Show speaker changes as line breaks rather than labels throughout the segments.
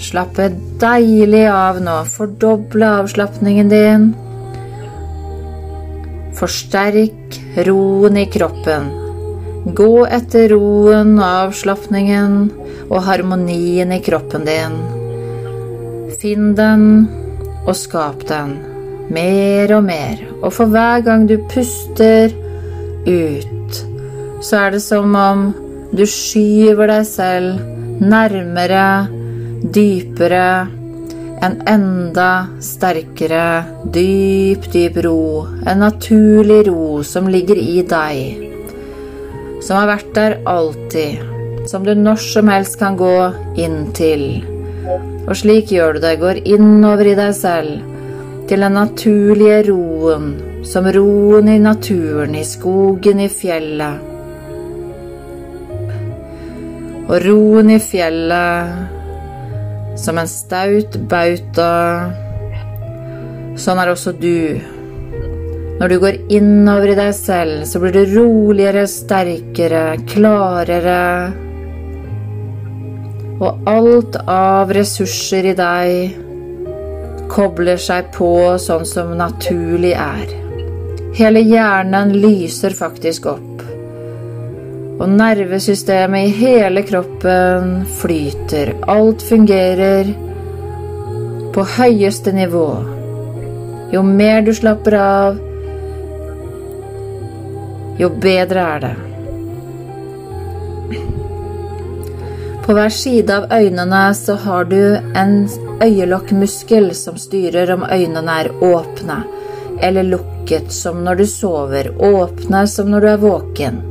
Slappe deilig av nå. Fordoble avslapningen din. Forsterk roen i kroppen. Gå etter roen og avslapningen og harmonien i kroppen din. Finn den og skap den. Mer og mer. Og for hver gang du puster ut, så er det som om du skyver deg selv nærmere, dypere, en enda sterkere, dyp, dyp ro. En naturlig ro som ligger i deg. Som har vært der alltid. Som du når som helst kan gå inn til. Og slik gjør du det. Går innover i deg selv. Til den naturlige roen. Som roen i naturen, i skogen, i fjellet og roen i fjellet som en staut bauta. Sånn er også du. Når du går innover i deg selv, så blir du roligere, sterkere, klarere. Og alt av ressurser i deg kobler seg på sånn som naturlig er. Hele hjernen lyser faktisk opp og nervesystemet i hele kroppen flyter. Alt fungerer på høyeste nivå. Jo mer du slapper av, jo bedre er det. På hver side av øynene så har du en øyelokkmuskel som styrer om øynene er åpne eller lukket, som når du sover, åpne som når du er våken.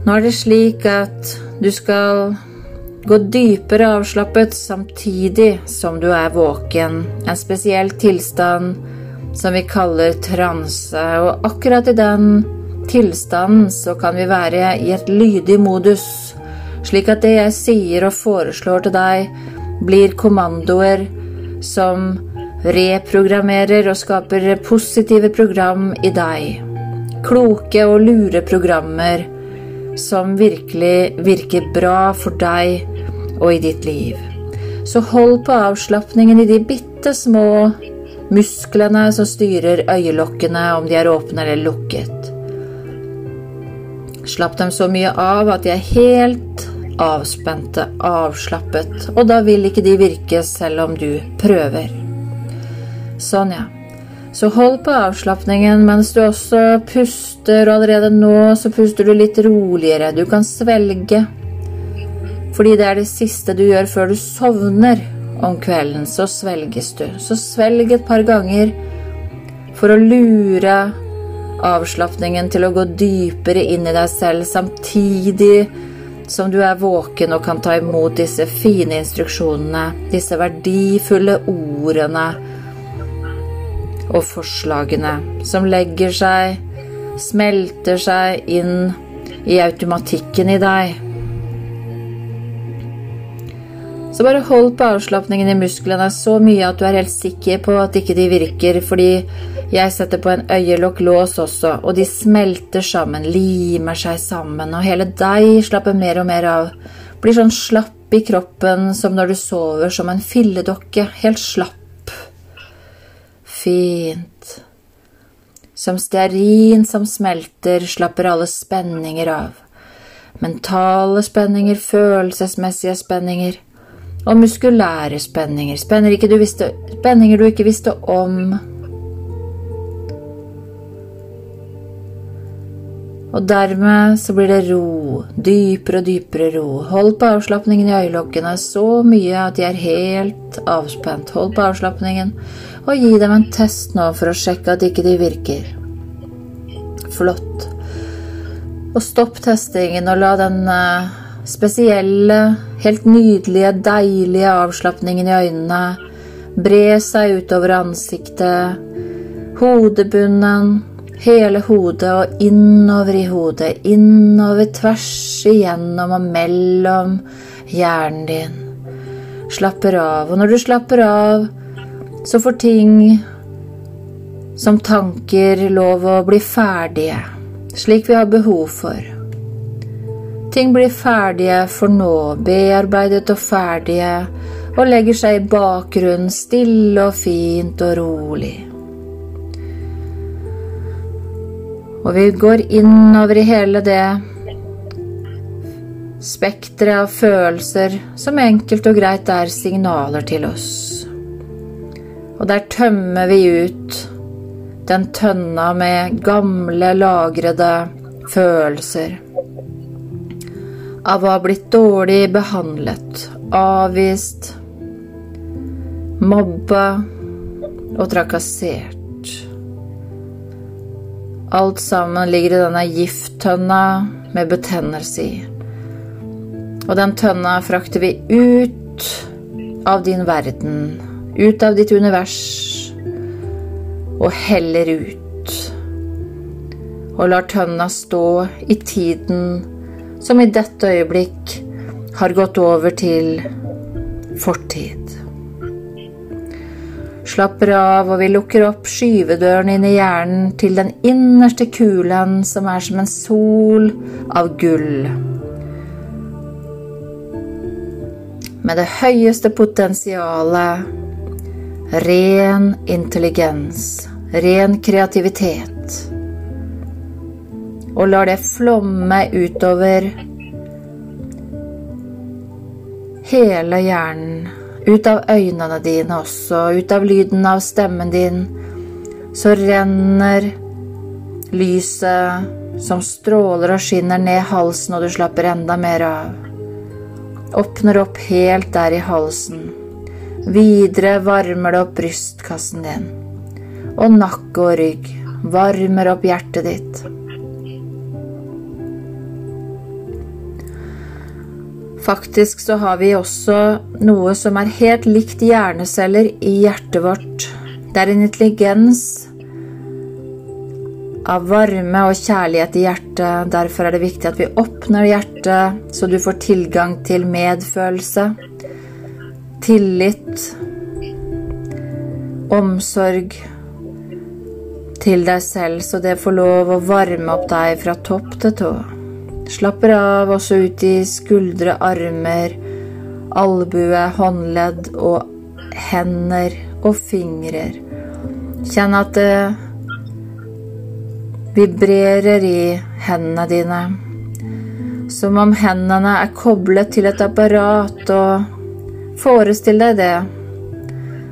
Nå er det slik at du skal gå dypere avslappet samtidig som du er våken. En spesiell tilstand som vi kaller transe. Og akkurat i den tilstanden så kan vi være i et lydig modus, slik at det jeg sier og foreslår til deg, blir kommandoer som reprogrammerer og skaper positive program i deg. Kloke og lure programmer som virkelig virker bra for deg og i ditt liv. Så hold på avslapningen i de bitte små musklene som styrer øyelokkene, om de er åpne eller lukket. Slapp dem så mye av at de er helt avspente, avslappet, og da vil ikke de virke selv om du prøver. Sånn, ja. Så hold på avslapningen mens du også puster, og allerede nå så puster du litt roligere. Du kan svelge. Fordi det er det siste du gjør før du sovner om kvelden, så svelges du. Så svelg et par ganger for å lure avslapningen til å gå dypere inn i deg selv, samtidig som du er våken og kan ta imot disse fine instruksjonene, disse verdifulle ordene og forslagene som legger seg, smelter seg inn i automatikken i deg. Så bare hold på avslapningen i musklene så mye at du er helt sikker på at ikke de virker, fordi jeg setter på en øyelokklås også, og de smelter sammen, limer seg sammen, og hele deg slapper mer og mer av. Blir sånn slapp i kroppen som når du sover, som en filledokke, helt slapp Fint. Som stearin som smelter, slapper alle spenninger av. Mentale spenninger, følelsesmessige spenninger og muskulære spenninger. Spenninger du, visste, spenninger du ikke visste om. Og dermed så blir det ro, dypere og dypere ro. Hold på avslapningen i øyelokkene så mye at de er helt avspent. Hold på avslapningen og gi dem en test nå for å sjekke at ikke de virker. Flott. Og stopp testingen og la den eh, spesielle, helt nydelige, deilige avslapningen i øynene bre seg utover ansiktet, hodebunnen, hele hodet og innover i hodet, innover tvers igjennom og mellom hjernen din. Slapper av, og når du slapper av, så får ting som tanker lov å bli ferdige, slik vi har behov for. Ting blir ferdige for nå, bearbeidet og ferdige, og legger seg i bakgrunnen, stille og fint og rolig. Og vi går innover i hele det spekteret av følelser som enkelt og greit er signaler til oss. Og der tømmer vi ut den tønna med gamle, lagrede følelser. Av å ha blitt dårlig behandlet, avvist, mobba og trakassert. Alt sammen ligger i denne gifttønna med betennelse i. Og den tønna frakter vi ut av din verden, ut av ditt univers, og heller ut. Og lar tønna stå i tiden som i dette øyeblikk har gått over til fortid slapper av, og vi lukker opp skyvedøren inn i hjernen til den innerste kulen som er som en sol av gull. Med det høyeste potensialet, ren intelligens, ren kreativitet. Og lar det flomme utover hele hjernen ut av øynene dine også, ut av lyden av stemmen din, så renner lyset som stråler og skinner ned halsen, og du slapper enda mer av. Åpner opp helt der i halsen. Videre varmer det opp brystkassen din. Og nakke og rygg. Varmer opp hjertet ditt. Faktisk så har vi også noe som er helt likt hjerneceller i hjertet vårt. Det er en intelligens av varme og kjærlighet i hjertet. Derfor er det viktig at vi åpner hjertet, så du får tilgang til medfølelse, tillit, omsorg til deg selv, så det får lov å varme opp deg fra topp til tå. Slapper av også ut i skuldre, armer, albue, håndledd og hender og fingrer. Kjenn at det vibrerer i hendene dine. Som om hendene er koblet til et apparat, og forestill deg det.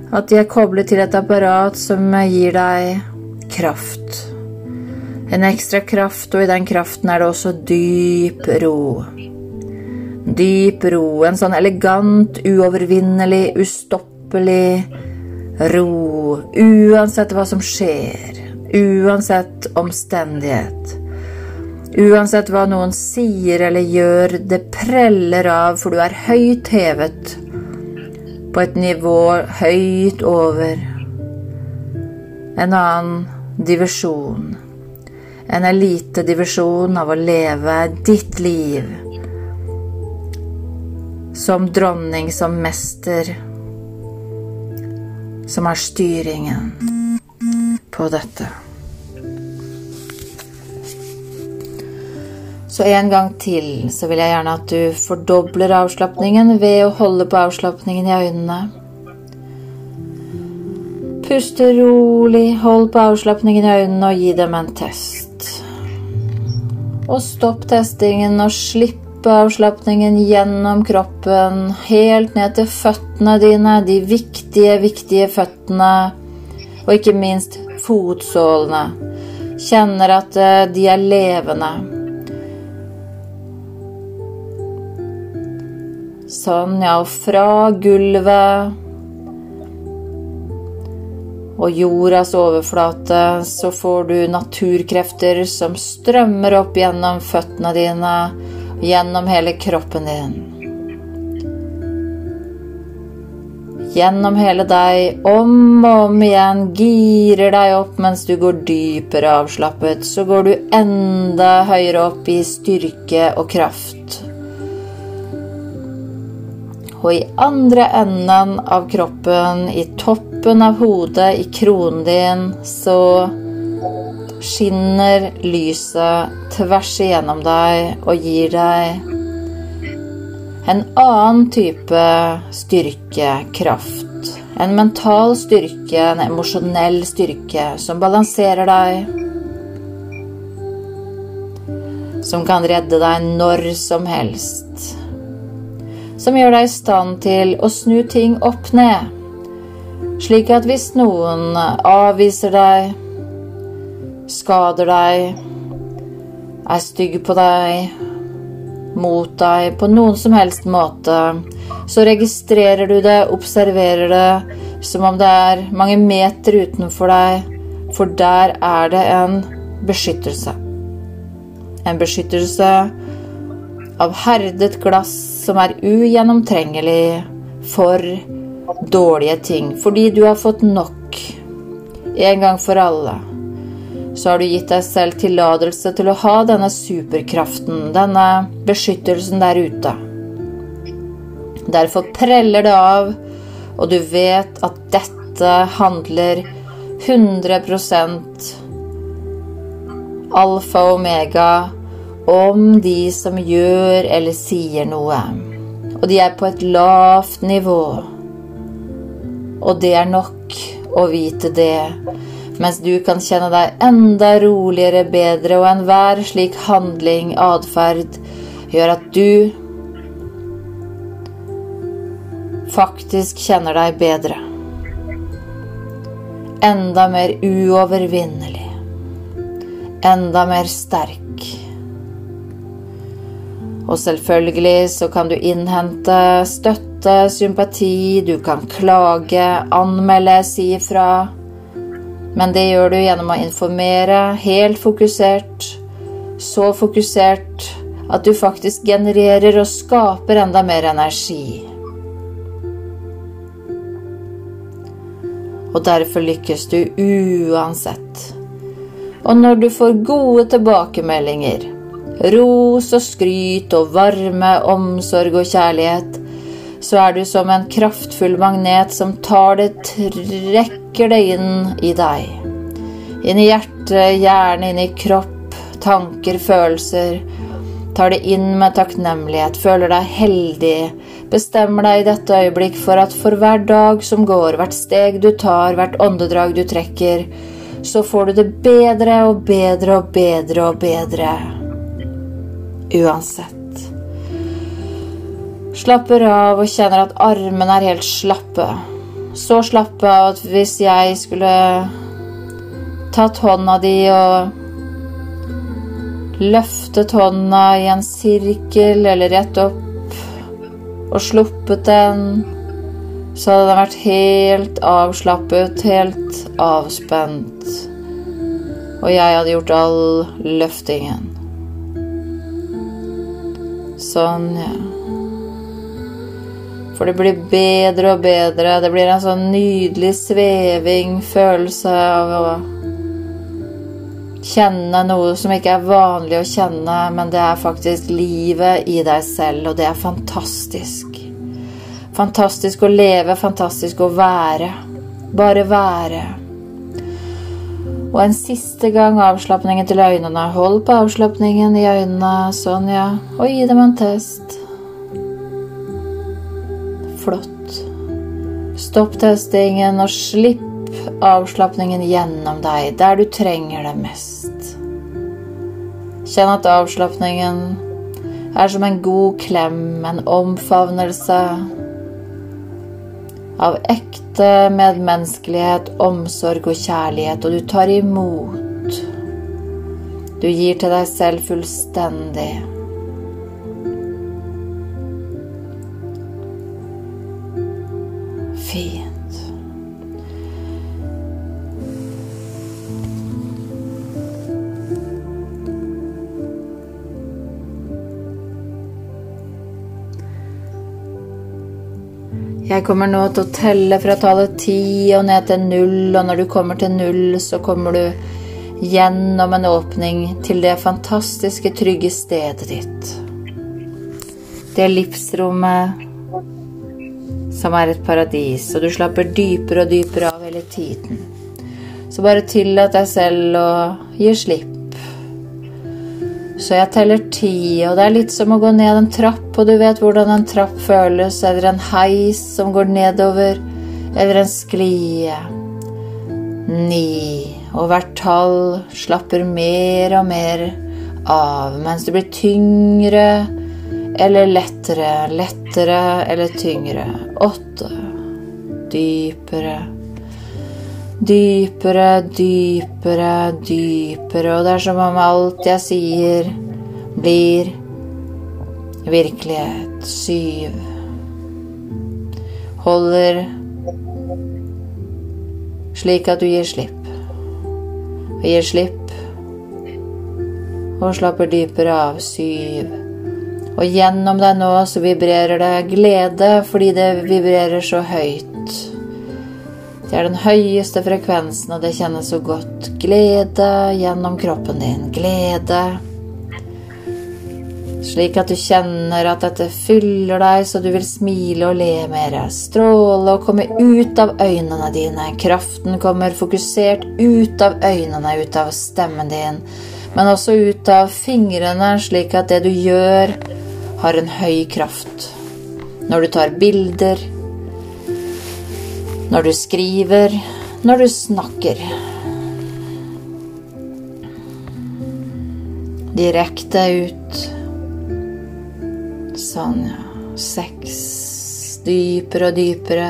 At de er koblet til et apparat som gir deg kraft. En ekstra kraft, og i den kraften er det også dyp ro. Dyp ro, en sånn elegant, uovervinnelig, ustoppelig ro. Uansett hva som skjer, uansett omstendighet. Uansett hva noen sier eller gjør, det preller av, for du er høyt hevet på et nivå høyt over en annen divisjon en elitedivisjon av å leve ditt liv som dronning, som mester, som har styringen på dette. Så en gang til så vil jeg gjerne at du fordobler avslapningen ved å holde på avslapningen i øynene. Puste rolig, hold på avslapningen i øynene og gi dem en test. Og stopp testingen og slipp avslapningen gjennom kroppen, helt ned til føttene dine, de viktige, viktige føttene, og ikke minst fotsålene. Kjenner at eh, de er levende. Sånn, ja, og fra gulvet og jordas overflate, så får du naturkrefter som strømmer opp gjennom føttene dine, gjennom hele kroppen din. Gjennom hele deg, om og om igjen, girer deg opp mens du går dypere avslappet, så går du enda høyere opp i styrke og kraft. Og i andre enden av kroppen, i toppen av hodet, i kronen din, så skinner lyset tvers igjennom deg og gir deg en annen type styrke, kraft. En mental styrke, en emosjonell styrke som balanserer deg. Som kan redde deg når som helst. Som gjør deg i stand til å snu ting opp ned. Slik at hvis noen avviser deg, skader deg, er stygg på deg, mot deg på noen som helst måte, så registrerer du det, observerer det, som om det er mange meter utenfor deg, for der er det en beskyttelse. En beskyttelse av herdet glass som er ugjennomtrengelig for dårlige ting, fordi du har fått nok en gang for alle så har du gitt deg selv tillatelse til å ha denne superkraften, denne beskyttelsen der ute. Derfor preller det av, og du vet at dette handler 100% alfa og omega om de som gjør eller sier noe. Og de er på et lavt nivå. Og det er nok å vite det mens du kan kjenne deg enda roligere, bedre, og enhver slik handling, atferd, gjør at du faktisk kjenner deg bedre. Enda mer uovervinnelig. Enda mer sterk. Og selvfølgelig så kan du innhente støtte, sympati, du kan klage, anmelde, si ifra. Men det gjør du gjennom å informere helt fokusert, så fokusert at du faktisk genererer og skaper enda mer energi. Og derfor lykkes du uansett. Og når du får gode tilbakemeldinger, ros og skryt og varme, omsorg og kjærlighet, så er du som en kraftfull magnet som tar det trekker det inn i deg. Inn i hjertet, hjernen, inn i kropp, tanker, følelser. Tar det inn med takknemlighet, føler deg heldig. Bestemmer deg i dette øyeblikk for at for hver dag som går, hvert steg du tar, hvert åndedrag du trekker, så får du det bedre og bedre og bedre og bedre. Uansett. Slapper av og kjenner at armene er helt slappe så slappe av at hvis jeg skulle tatt hånda di og løftet hånda i en sirkel eller rett opp og sluppet den, så hadde den vært helt avslappet, helt avspent. Og jeg hadde gjort all løftingen. Sånn, ja. For det blir bedre og bedre. Det blir en sånn nydelig sveving, følelse av å kjenne noe som ikke er vanlig å kjenne, men det er faktisk livet i deg selv, og det er fantastisk. Fantastisk å leve, fantastisk å være. Bare være. Og en siste gang avslapningen til øynene. Hold på avslapningen i øynene, sånn, ja, og gi dem en test flott. Stopp testingen og slipp avslapningen gjennom deg der du trenger det mest. Kjenn at avslapningen er som en god klem, en omfavnelse av ekte medmenneskelighet, omsorg og kjærlighet, og du tar imot. Du gir til deg selv fullstendig. Jeg kommer nå til å telle fra tallet ti og ned til null, og når du kommer til null, så kommer du gjennom en åpning til det fantastiske, trygge stedet ditt. Det livsrommet som er et paradis, og du slapper dypere og dypere av hele tiden. Så bare tillat deg selv å gi slipp. Så jeg teller ti, og det er litt som å gå ned en trapp, og du vet hvordan en trapp føles, eller en heis som går nedover, eller en sklie. Ni, og hvert tall slapper mer og mer av mens det blir tyngre eller lettere, lettere eller tyngre. Åtte, dypere Dypere, dypere, dypere, og det er som om alt jeg sier, blir virkelighet. Syv. Holder slik at du gir slipp. Og gir slipp og slapper dypere av. Syv. Og gjennom deg nå så vibrerer det glede fordi det vibrerer så høyt. Det er den høyeste frekvensen, og det kjennes så godt. Glede gjennom kroppen din. Glede. Slik at du kjenner at dette fyller deg så du vil smile og le mer. Stråle og komme ut av øynene dine. Kraften kommer fokusert ut av øynene, ut av stemmen din. Men også ut av fingrene, slik at det du gjør, har en høy kraft. Når du tar bilder, når du skriver, når du snakker. Direkte ut. Sånn, ja. Seks. Dypere og dypere.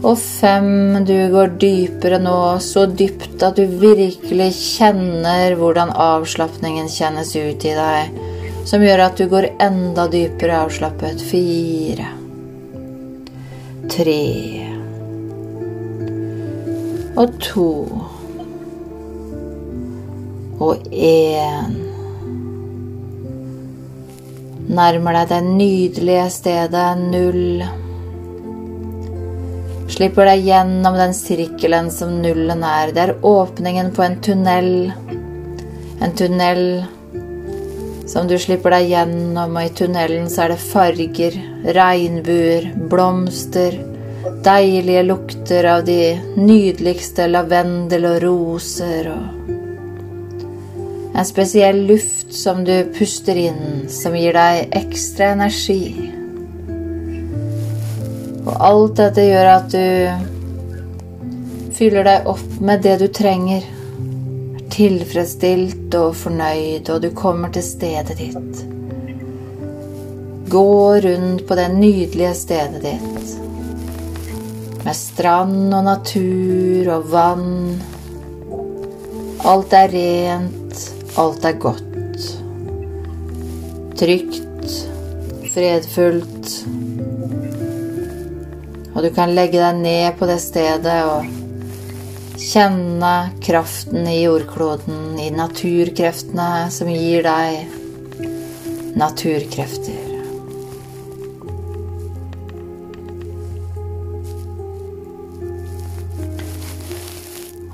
Og fem. Du går dypere nå, så dypt at du virkelig kjenner hvordan avslapningen kjennes ut i deg, som gjør at du går enda dypere avslappet. Fire. Tre og to og én. Nærmer deg det nydelige stedet null. Slipper deg gjennom den sirkelen som nullen er. Det er åpningen på en tunnel. En tunnel som du slipper deg gjennom, og i tunnelen så er det farger, regnbuer, blomster deilige lukter av de nydeligste lavendel og roser og en spesiell luft som du puster inn, som gir deg ekstra energi. Og alt dette gjør at du fyller deg opp med det du trenger. Er tilfredsstilt og fornøyd, og du kommer til stedet ditt. Gå rundt på det nydelige stedet ditt med strand og natur og vann. Alt er rent, alt er godt. Trygt, fredfullt. Og du kan legge deg ned på det stedet og kjenne kraften i jordkloden, i naturkreftene som gir deg naturkrefter.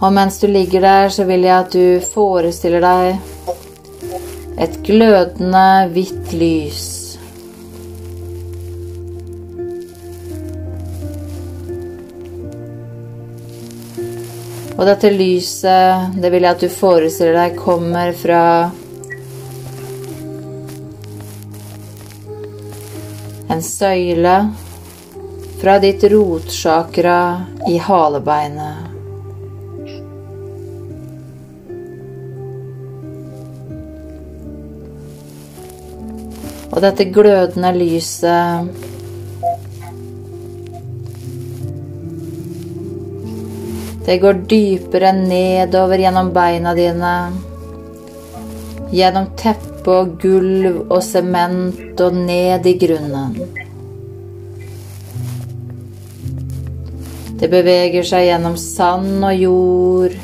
Og mens du ligger der, så vil jeg at du forestiller deg et glødende hvitt lys. Og dette lyset, det vil jeg at du forestiller deg kommer fra en søyle fra ditt rotsjakra i halebeinet. Og dette glødende lyset Det går dypere nedover gjennom beina dine. Gjennom teppe og gulv og sement og ned i grunnen. Det beveger seg gjennom sand og jord,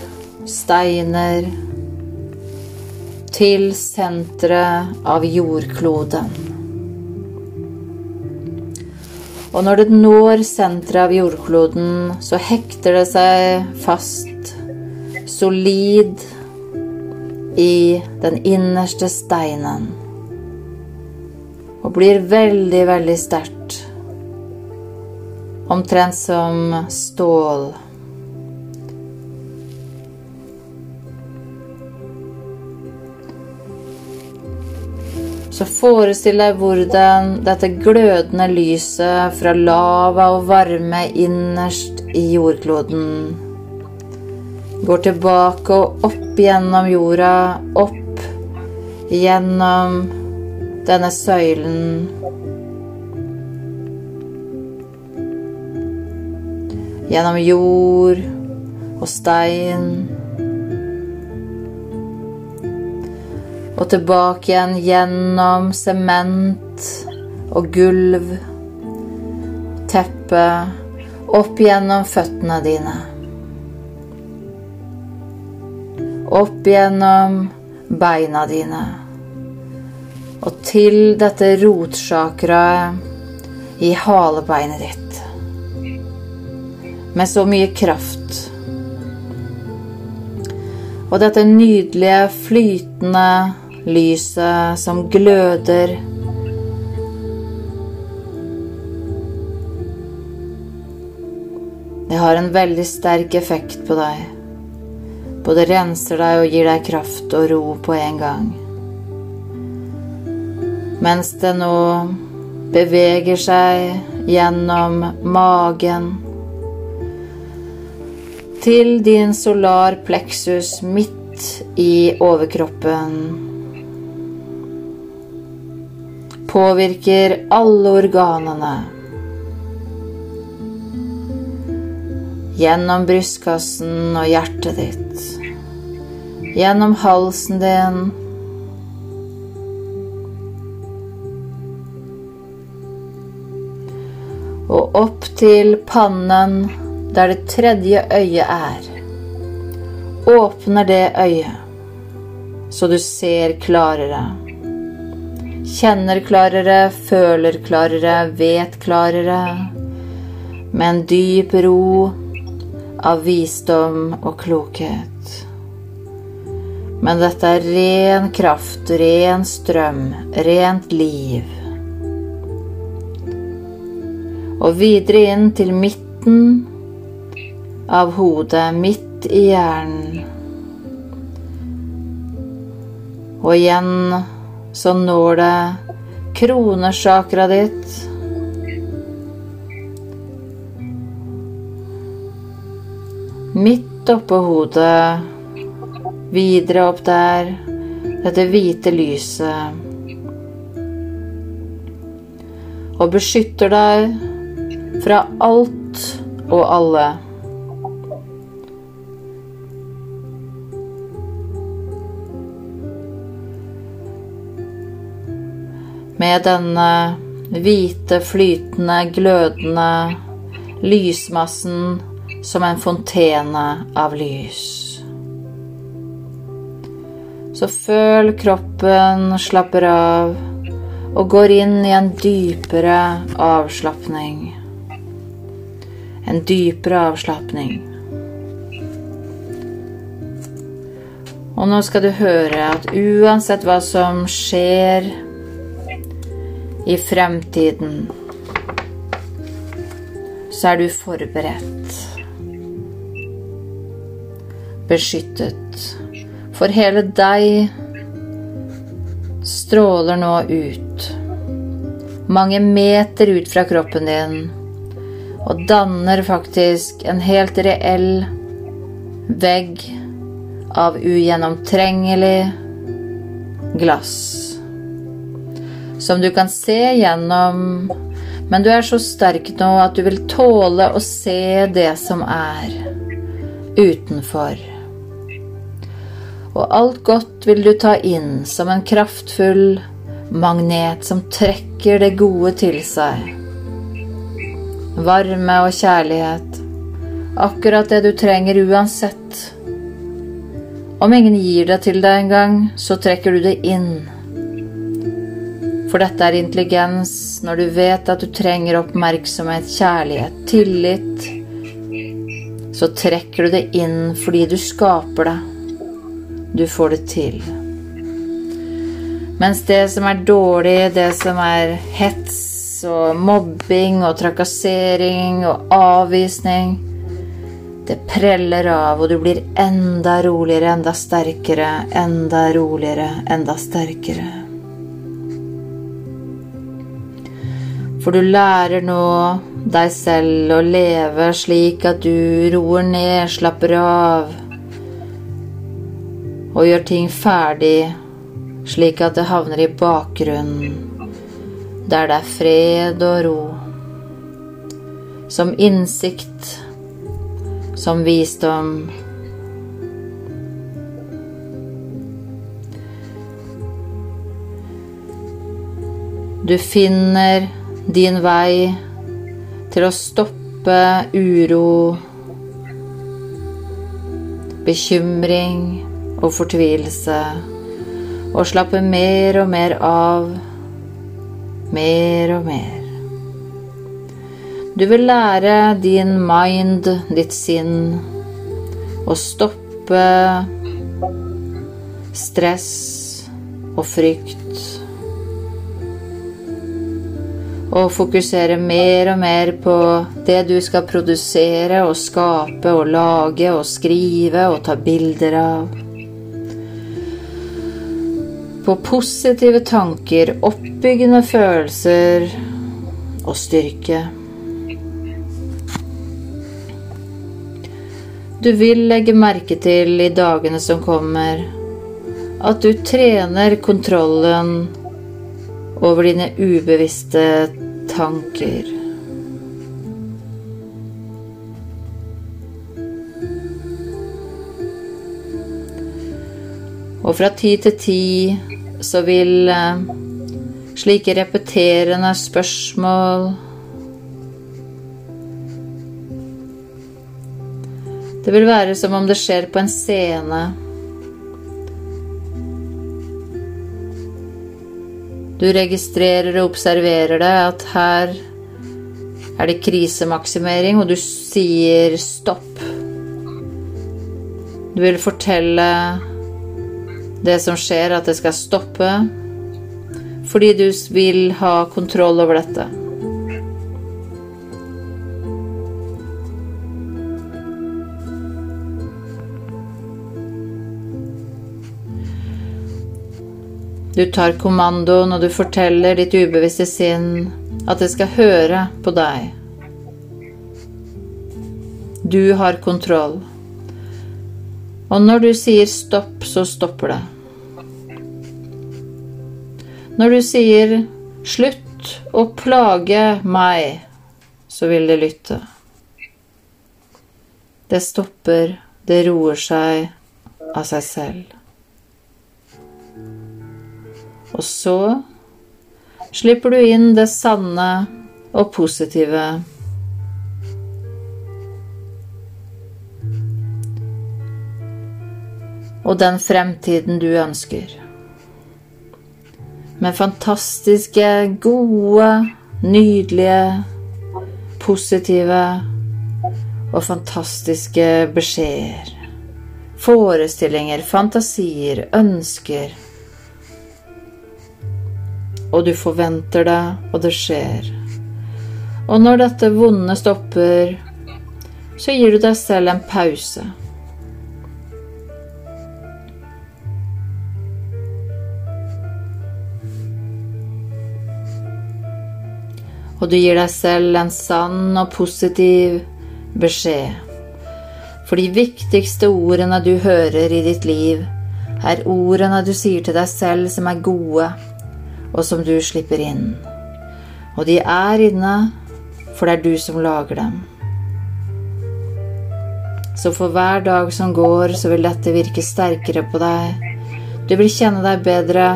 steiner til senteret av jordkloden. Og når det når senteret av jordkloden, så hekter det seg fast solid i den innerste steinen. Og blir veldig, veldig sterkt. Omtrent som stål. Så forestill deg hvordan dette glødende lyset fra lava og varme innerst i jordkloden går tilbake og opp gjennom jorda, opp gjennom denne søylen. Gjennom jord og stein. Og tilbake igjen gjennom sement og gulv, teppe, opp gjennom føttene dine. Opp gjennom beina dine. Og til dette rotsakraet i halebeinet ditt. Med så mye kraft. Og dette nydelige, flytende lyset som gløder. Det har en veldig sterk effekt på deg. Både renser deg og gir deg kraft og ro på en gang. Mens det nå beveger seg gjennom magen til din solar plexus midt i overkroppen påvirker alle organene. Gjennom brystkassen og hjertet ditt. Gjennom halsen din. Og opp til pannen der det tredje øyet er. Åpner det øyet så du ser klarere. Kjenner klarere, føler klarere, vet klarere. Med en dyp ro av visdom og klokhet. Men dette er ren kraft, ren strøm, rent liv. Og videre inn til midten av hodet, midt i hjernen. Og igjen så når det kronesjakra ditt. Midt oppå hodet, videre opp der, dette hvite lyset. Og beskytter deg fra alt og alle. Med denne hvite, flytende, glødende lysmassen som en fontene av lys. Så føl kroppen slapper av og går inn i en dypere avslapning. En dypere avslapning. Og nå skal du høre at uansett hva som skjer i fremtiden, så er du forberedt. Beskyttet. For hele deg stråler nå ut. Mange meter ut fra kroppen din. Og danner faktisk en helt reell vegg av ugjennomtrengelig glass som du kan se gjennom, men du er så sterk nå at du vil tåle å se det som er utenfor. Og alt godt vil du ta inn som en kraftfull magnet som trekker det gode til seg. Varme og kjærlighet. Akkurat det du trenger uansett. Om ingen gir det til deg engang, så trekker du det inn for dette er intelligens når du vet at du trenger oppmerksomhet, kjærlighet, tillit. Så trekker du det inn fordi du skaper det. Du får det til. Mens det som er dårlig, det som er hets og mobbing og trakassering og avvisning, det preller av, og du blir enda roligere, enda sterkere, enda roligere, enda sterkere. For du lærer nå deg selv å leve slik at du roer ned, slapper av og gjør ting ferdig slik at det havner i bakgrunnen, der det er fred og ro. Som innsikt, som visdom. Du finner din vei til å stoppe uro, bekymring og fortvilelse, og slappe mer og mer av, mer og mer. Du vil lære din mind, ditt sinn, å stoppe stress og frykt og fokusere mer og mer på det du skal produsere og skape og lage og skrive og ta bilder av. På positive tanker, oppbyggende følelser og styrke. Du vil legge merke til i dagene som kommer, at du trener kontrollen over dine ubevisste tanker. Og fra tid til tid så vil eh, slike repeterende spørsmål Det vil være som om det skjer på en scene. Du registrerer og observerer det, at her er det krisemaksimering, og du sier stopp. Du vil fortelle det som skjer, at det skal stoppe, fordi du vil ha kontroll over dette. Du tar kommandoen, og du forteller ditt ubevisste sinn at det skal høre på deg. Du har kontroll. Og når du sier stopp, så stopper det. Når du sier slutt å plage meg, så vil det lytte. Det stopper, det roer seg av seg selv. Og så slipper du inn det sanne og positive. Og den fremtiden du ønsker. Med fantastiske, gode, nydelige, positive og fantastiske beskjeder. Forestillinger, fantasier, ønsker og du forventer det, og det skjer. Og når dette vonde stopper, så gir du deg selv en pause. Og du gir deg selv en sann og positiv beskjed. For de viktigste ordene du hører i ditt liv, er ordene du sier til deg selv som er gode og som du slipper inn. Og de er inne, for det er du som lager dem. Så for hver dag som går, så vil dette virke sterkere på deg. Du vil kjenne deg bedre,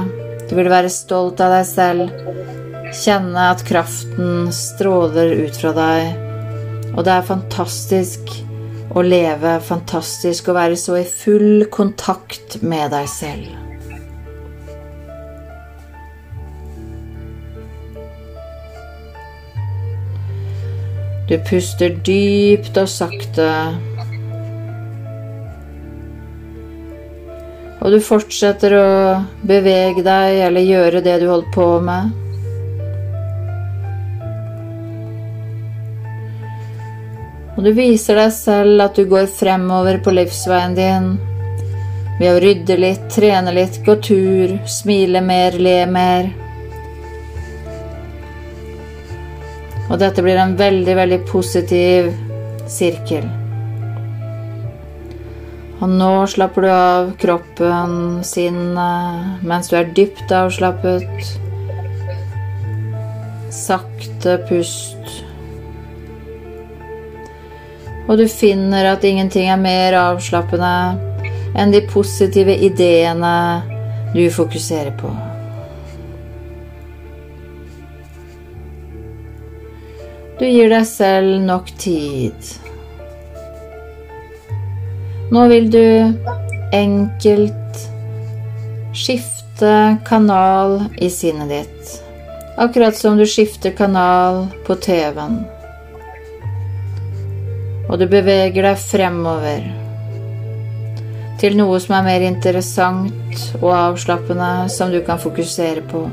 du vil være stolt av deg selv, kjenne at kraften stråler ut fra deg. Og det er fantastisk å leve, fantastisk å være så i full kontakt med deg selv. Du puster dypt og sakte. Og du fortsetter å bevege deg eller gjøre det du holder på med. Og du viser deg selv at du går fremover på livsveien din ved å rydde litt, trene litt, gå tur, smile mer, le mer. Og dette blir en veldig, veldig positiv sirkel. Og nå slapper du av kroppen, sinnet, mens du er dypt avslappet. Sakte pust. Og du finner at ingenting er mer avslappende enn de positive ideene du fokuserer på. Du gir deg selv nok tid. Nå vil du enkelt skifte kanal i sinnet ditt, akkurat som du skifter kanal på TV-en. Og du beveger deg fremover til noe som er mer interessant og avslappende, som du kan fokusere på.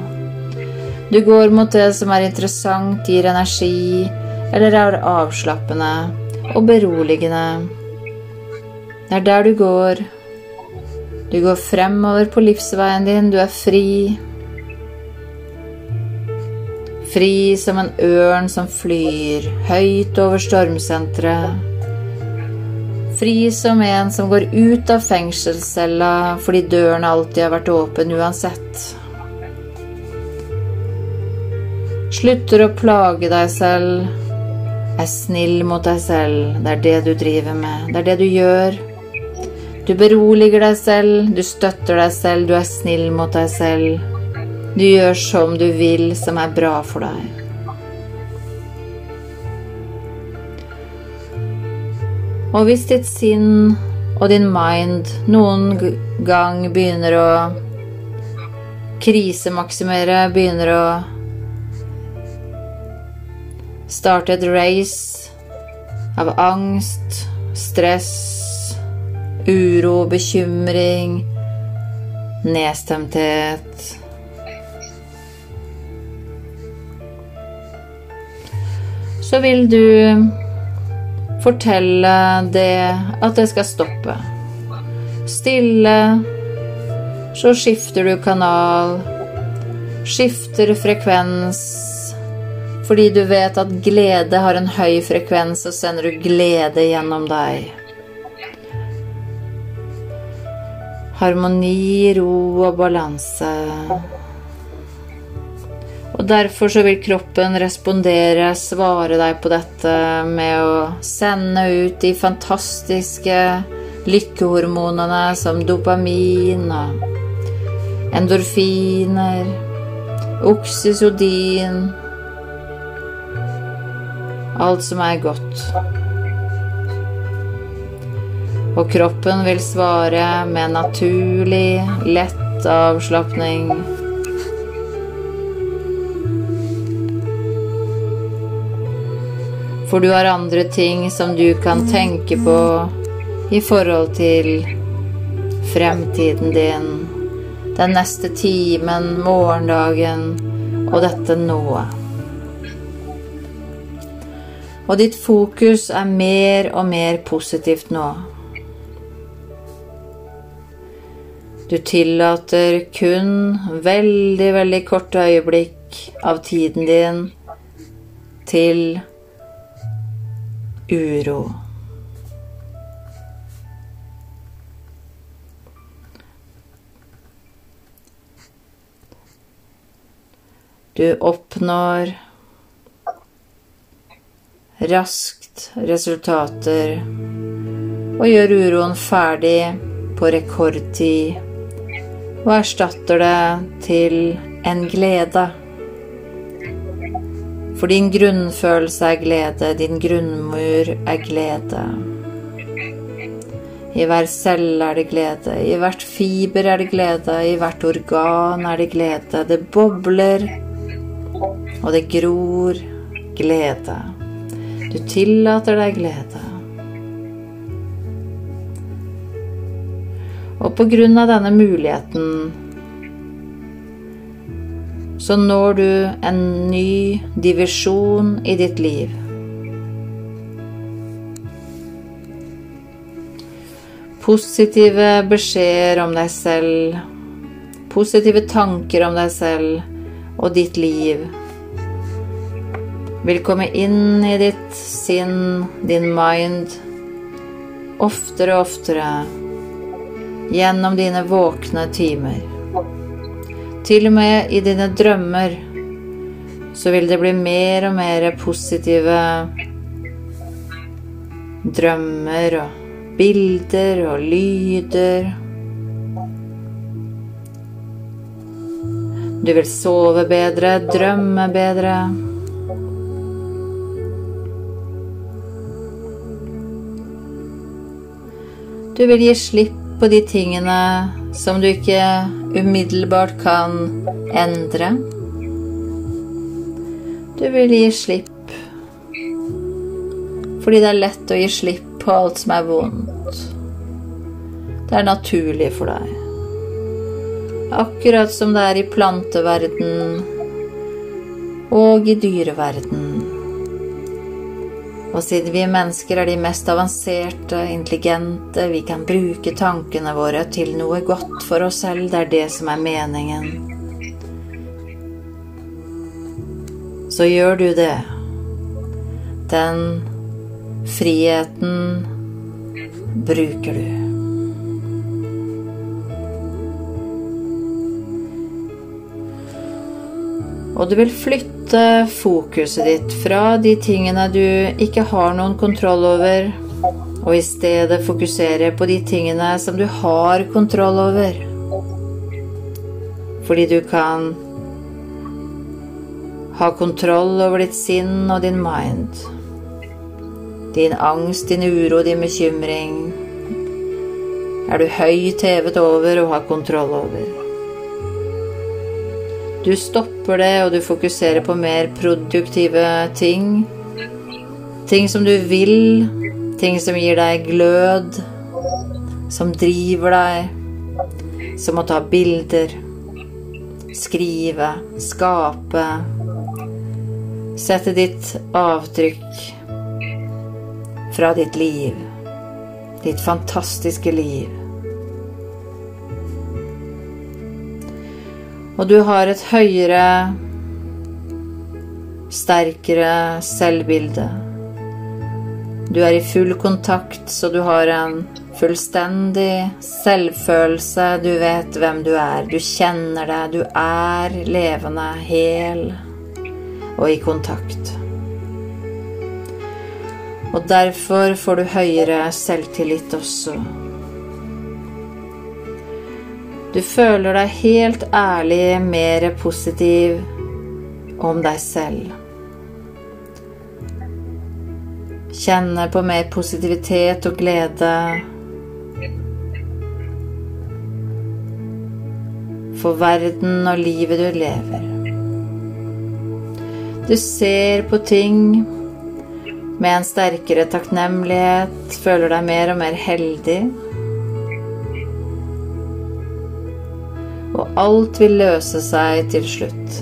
Du går mot det som er interessant, gir energi, eller er avslappende og beroligende. Det er der du går. Du går fremover på livsveien din, du er fri. Fri som en ørn som flyr høyt over stormsenteret. Fri som en som går ut av fengselscella fordi døren alltid har vært åpen uansett. Slutter å plage deg selv. Er snill mot deg selv. Det er det du driver med. Det er det du gjør. Du beroliger deg selv, du støtter deg selv, du er snill mot deg selv. Du gjør som du vil, som er bra for deg. Og hvis ditt sinn og din mind noen gang begynner å krisemaksimere, begynner å starte et race av angst, stress, uro, bekymring, nedstemthet. Så vil du fortelle det at det skal stoppe. Stille, så skifter du kanal, skifter frekvens, fordi du vet at glede har en høy frekvens, og sender du glede gjennom deg. Harmoni, ro og balanse. Og derfor så vil kroppen respondere, svare deg på dette med å sende ut de fantastiske lykkehormonene som dopamin og endorfiner, oksysodin Alt som er godt. Og kroppen vil svare med naturlig, lett avslapning For du har andre ting som du kan tenke på i forhold til fremtiden din, den neste timen, morgendagen og dette nået. Og ditt fokus er mer og mer positivt nå. Du tillater kun veldig, veldig korte øyeblikk av tiden din til uro. Du oppnår raskt resultater og gjør uroen ferdig på rekordtid og erstatter det til en glede. For din grunnfølelse er glede, din grunnmur er glede. I hver celle er det glede, i hvert fiber er det glede, i hvert organ er det glede. Det bobler, og det gror glede. Du tillater deg glede. Og på grunn av denne muligheten så når du en ny divisjon i ditt liv. Positive beskjeder om deg selv, positive tanker om deg selv og ditt liv vil komme inn i ditt sinn, din mind, oftere og oftere gjennom dine våkne timer. Til og med i dine drømmer så vil det bli mer og mer positive drømmer og bilder og lyder. Du vil sove bedre, drømme bedre. Du vil gi slipp på de tingene som du ikke umiddelbart kan endre. Du vil gi slipp fordi det er lett å gi slipp på alt som er vondt. Det er naturlig for deg. Akkurat som det er i planteverden og i dyreverden. Og siden vi mennesker er de mest avanserte, intelligente, vi kan bruke tankene våre til noe godt for oss selv, det er det som er meningen. Så gjør du det. Den friheten bruker du. Og du vil flytte fokuset ditt fra de tingene du ikke har noen kontroll over, og i stedet fokusere på de tingene som du har kontroll over. Fordi du kan ha kontroll over ditt sinn og din mind. Din angst, din uro, din bekymring er du høyt hevet over og har kontroll over. Du stopper det, og du fokuserer på mer produktive ting. Ting som du vil, ting som gir deg glød, som driver deg, som å ta bilder, skrive, skape, sette ditt avtrykk fra ditt liv, ditt fantastiske liv. Og du har et høyere, sterkere selvbilde. Du er i full kontakt, så du har en fullstendig selvfølelse. Du vet hvem du er. Du kjenner deg. Du er levende, hel og i kontakt. Og derfor får du høyere selvtillit også. Du føler deg helt ærlig mer positiv om deg selv. Kjenne på mer positivitet og glede. For verden og livet du lever. Du ser på ting med en sterkere takknemlighet, føler deg mer og mer heldig. Alt vil løse seg til slutt.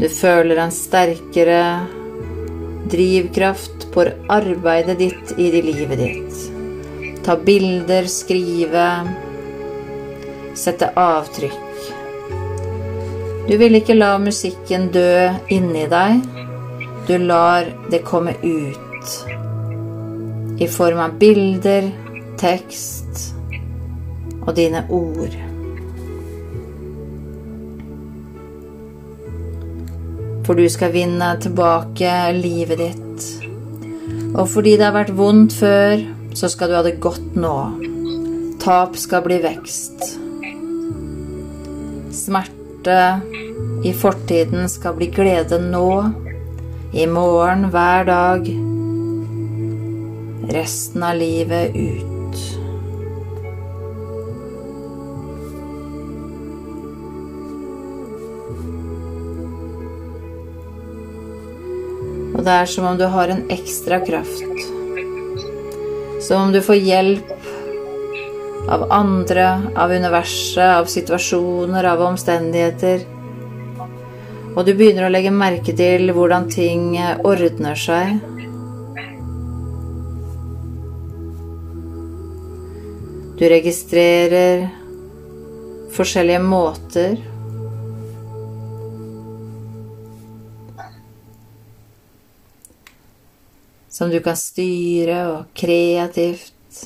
Du føler en sterkere drivkraft på arbeidet ditt i livet ditt. Ta bilder, skrive, sette avtrykk. Du vil ikke la musikken dø inni deg. Du lar det komme ut i form av bilder, tekst og dine ord. For du skal vinne tilbake livet ditt. Og fordi det har vært vondt før, så skal du ha det godt nå. Tap skal bli vekst. Smerte i fortiden skal bli glede nå. I morgen, hver dag resten av livet ut. Og det er som om du har en ekstra kraft. Som om du får hjelp av andre, av universet, av situasjoner, av omstendigheter. Og du begynner å legge merke til hvordan ting ordner seg. Du registrerer forskjellige måter. Som du kan styre og kreativt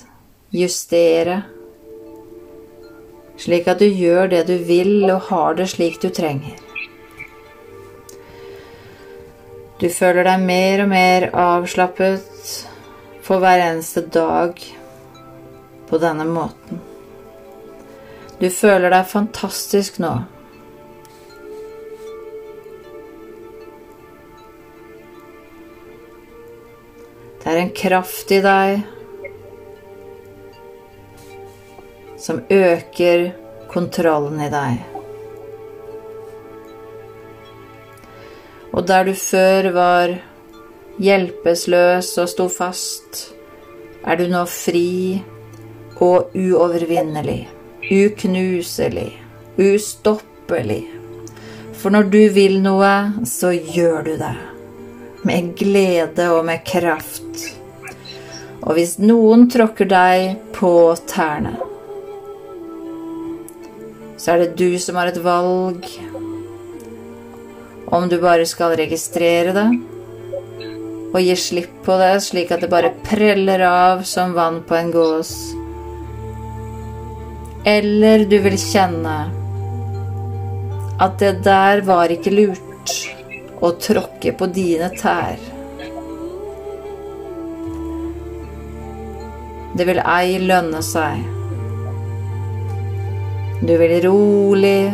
justere, slik at du gjør det du vil og har det slik du trenger. Du føler deg mer og mer avslappet for hver eneste dag på denne måten. Du føler deg fantastisk nå. Det er en kraft i deg som øker kontrollen i deg. Og der du før var hjelpeløs og sto fast, er du nå fri og uovervinnelig, uknuselig, ustoppelig. For når du vil noe, så gjør du det med glede og med kraft. Og hvis noen tråkker deg på tærne, så er det du som har et valg om du bare skal registrere det og gi slipp på det slik at det bare preller av som vann på en gås. Eller du vil kjenne at det der var ikke lurt å tråkke på dine tær. Det vil ei lønne seg. Du vil rolig,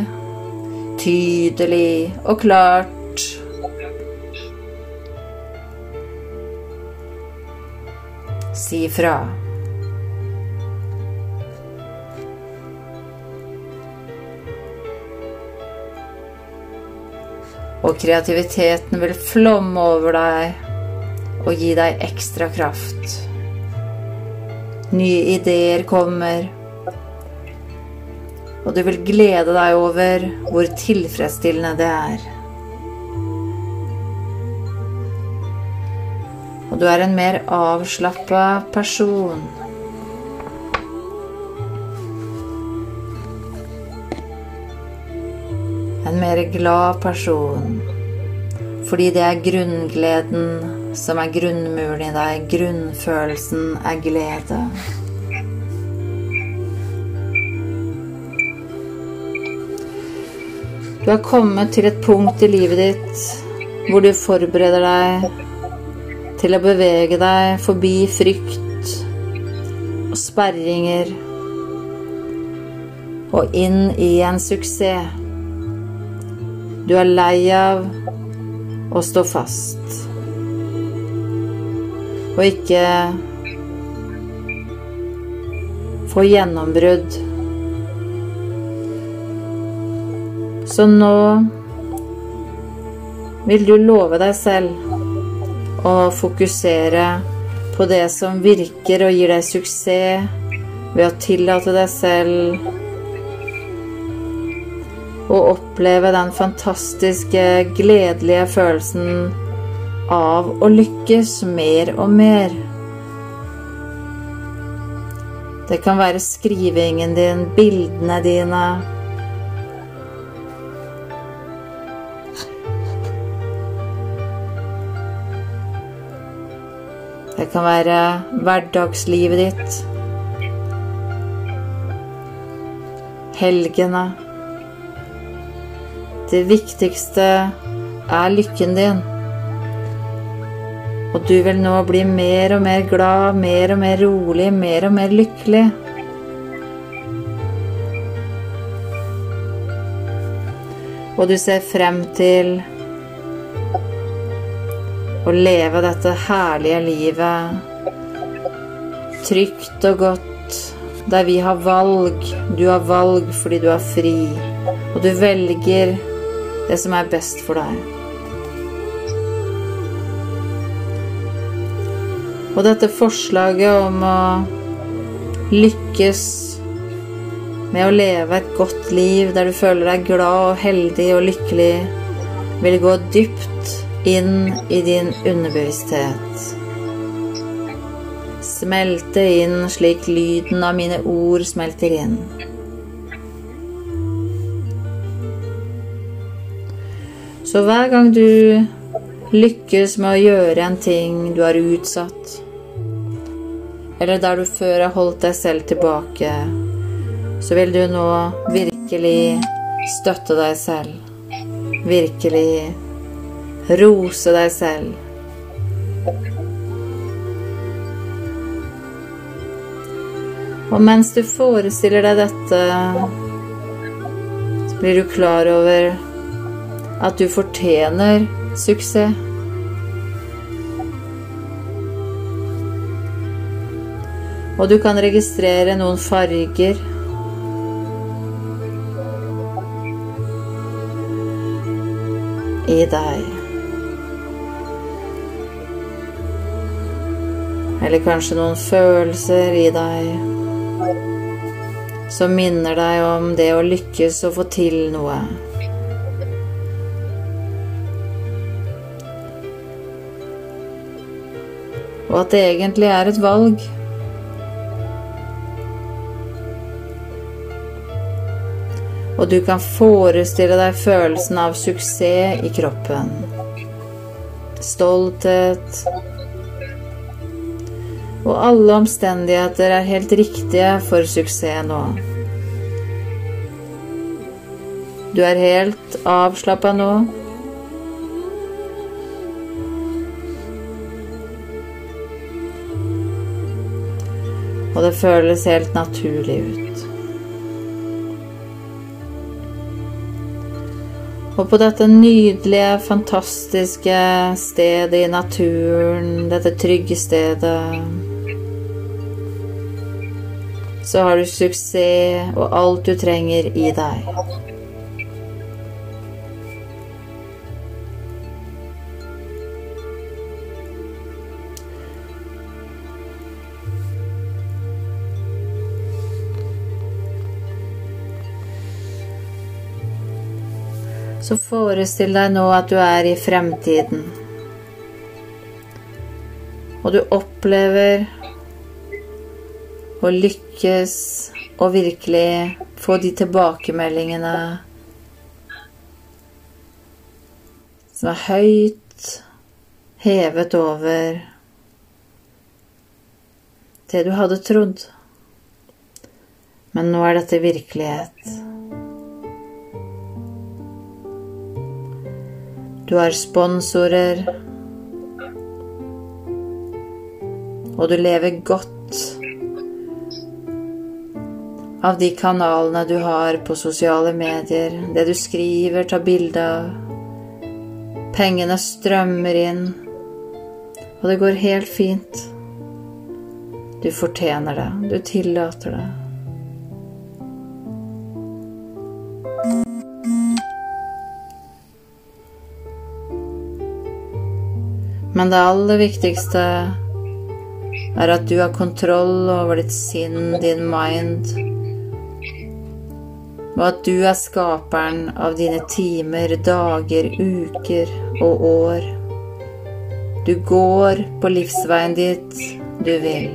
tydelig og klart si fra. Og kreativiteten vil flomme over deg og gi deg ekstra kraft. Nye ideer kommer, og du vil glede deg over hvor tilfredsstillende det er. Og du er en mer avslappa person. Mer glad person. Fordi det er grunngleden som er grunnmuren i deg. Grunnfølelsen er glede. Du har kommet til et punkt i livet ditt hvor du forbereder deg til å bevege deg forbi frykt og sperringer og inn i en suksess. Du er lei av å stå fast og ikke få gjennombrudd. Så nå vil du love deg selv å fokusere på det som virker og gir deg suksess, ved å tillate deg selv og oppleve den fantastiske, gledelige følelsen av å lykkes mer og mer. Det kan være skrivingen din, bildene dine. Det kan være hverdagslivet ditt. Helgene. Det viktigste er lykken din. Og du vil nå bli mer og mer glad, mer og mer rolig, mer og mer lykkelig. Og du ser frem til å leve dette herlige livet trygt og godt, der vi har valg. Du har valg fordi du er fri, og du velger det som er best for deg. Og dette forslaget om å lykkes med å leve et godt liv der du føler deg glad og heldig og lykkelig, vil gå dypt inn i din underbevissthet. Smelte inn slik lyden av mine ord smelter inn. Så hver gang du lykkes med å gjøre en ting du har utsatt, eller der du før har holdt deg selv tilbake, så vil du nå virkelig støtte deg selv. Virkelig rose deg selv. Og mens du forestiller deg dette, så blir du klar over at du fortjener suksess. Og du kan registrere noen farger. I deg. Eller kanskje noen følelser i deg som minner deg om det å lykkes og få til noe. Og at det egentlig er et valg. Og du kan forestille deg følelsen av suksess i kroppen. Stolthet. Og alle omstendigheter er helt riktige for suksess nå. Du er helt avslappa nå. Og det føles helt naturlig ut. Og på dette nydelige, fantastiske stedet i naturen, dette trygge stedet, så har du suksess og alt du trenger i deg. Så forestill deg nå at du er i fremtiden. Og du opplever å lykkes og virkelig få de tilbakemeldingene som er høyt hevet over det du hadde trodd. Men nå er dette virkelighet. Du har sponsorer. Og du lever godt av de kanalene du har på sosiale medier, det du skriver, tar bilde av. Pengene strømmer inn, og det går helt fint. Du fortjener det. Du tillater det. Men det aller viktigste er at du har kontroll over ditt sinn, din mind, og at du er skaperen av dine timer, dager, uker og år. Du går på livsveien dit du vil.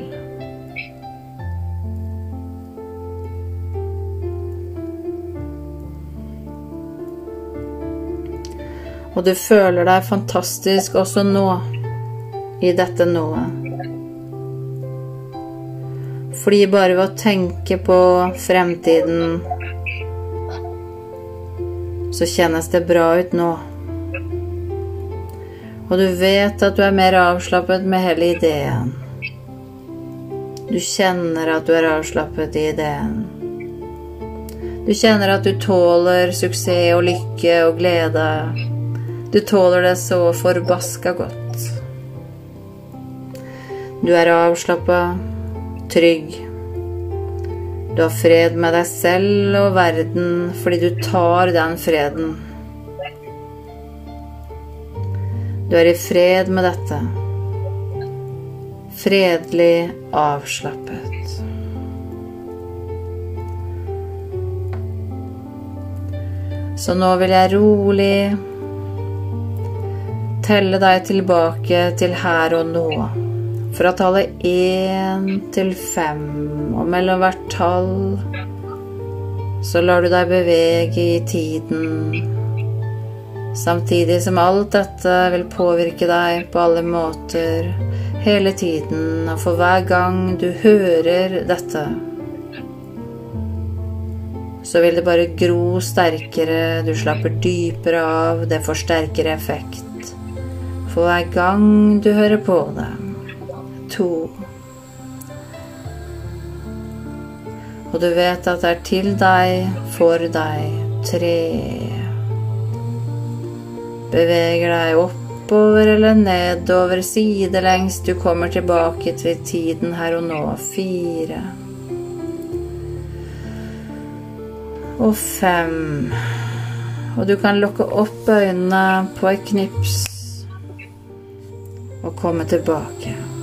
Og du føler deg fantastisk også nå, i dette nået. Fordi bare ved å tenke på fremtiden, så kjennes det bra ut nå. Og du vet at du er mer avslappet med hele ideen. Du kjenner at du er avslappet i ideen. Du kjenner at du tåler suksess og lykke og glede. Du tåler det så forbaska godt. Du er avslappa, trygg. Du har fred med deg selv og verden fordi du tar den freden. Du er i fred med dette. Fredelig avslappet. Så nå vil jeg rolig telle deg tilbake til her og nå. Fra tallet én til fem, og mellom hvert tall så lar du deg bevege i tiden Samtidig som alt dette vil påvirke deg på alle måter hele tiden, og for hver gang du hører dette, så vil det bare gro sterkere, du slapper dypere av, det får sterkere effekt. For hver gang du hører på det. To. Og du vet at det er til deg, for deg. Tre beveger deg oppover eller nedover, sidelengs. Du kommer tilbake til tiden her og nå. Fire. Og fem. Og du kan lukke opp øynene på et knips og komme tilbake.